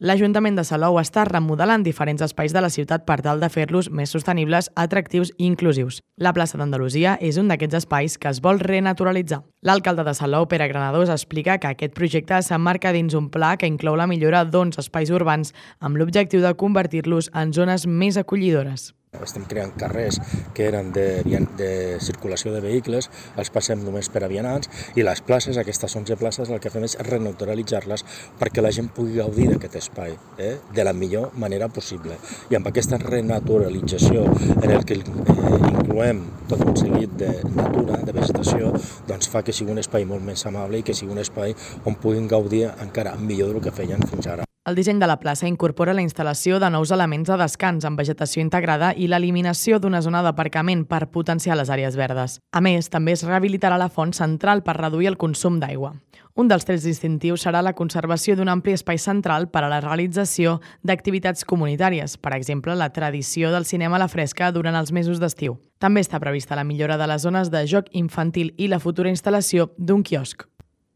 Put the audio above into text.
L'Ajuntament de Salou està remodelant diferents espais de la ciutat per tal de fer-los més sostenibles, atractius i inclusius. La plaça d'Andalusia és un d'aquests espais que es vol renaturalitzar. L'alcalde de Salou, Pere Granadós, explica que aquest projecte s'emmarca dins un pla que inclou la millora d'ons espais urbans amb l'objectiu de convertir-los en zones més acollidores. Estem creant carrers que eren de, de circulació de vehicles, els passem només per a vianants i les places, aquestes 11 places, el que fem és renaturalitzar-les perquè la gent pugui gaudir d'aquest espai eh, de la millor manera possible. I amb aquesta renaturalització en el que eh, incloem tot un seguit de natura, de vegetació, doncs fa que sigui un espai molt més amable i que sigui un espai on puguin gaudir encara millor del que feien fins ara. El disseny de la plaça incorpora la instal·lació de nous elements de descans amb vegetació integrada i l'eliminació d'una zona d'aparcament per potenciar les àrees verdes. A més, també es rehabilitarà la font central per reduir el consum d'aigua. Un dels trets distintius serà la conservació d'un ampli espai central per a la realització d'activitats comunitàries, per exemple, la tradició del cinema a la fresca durant els mesos d'estiu. També està prevista la millora de les zones de joc infantil i la futura instal·lació d'un quiosc.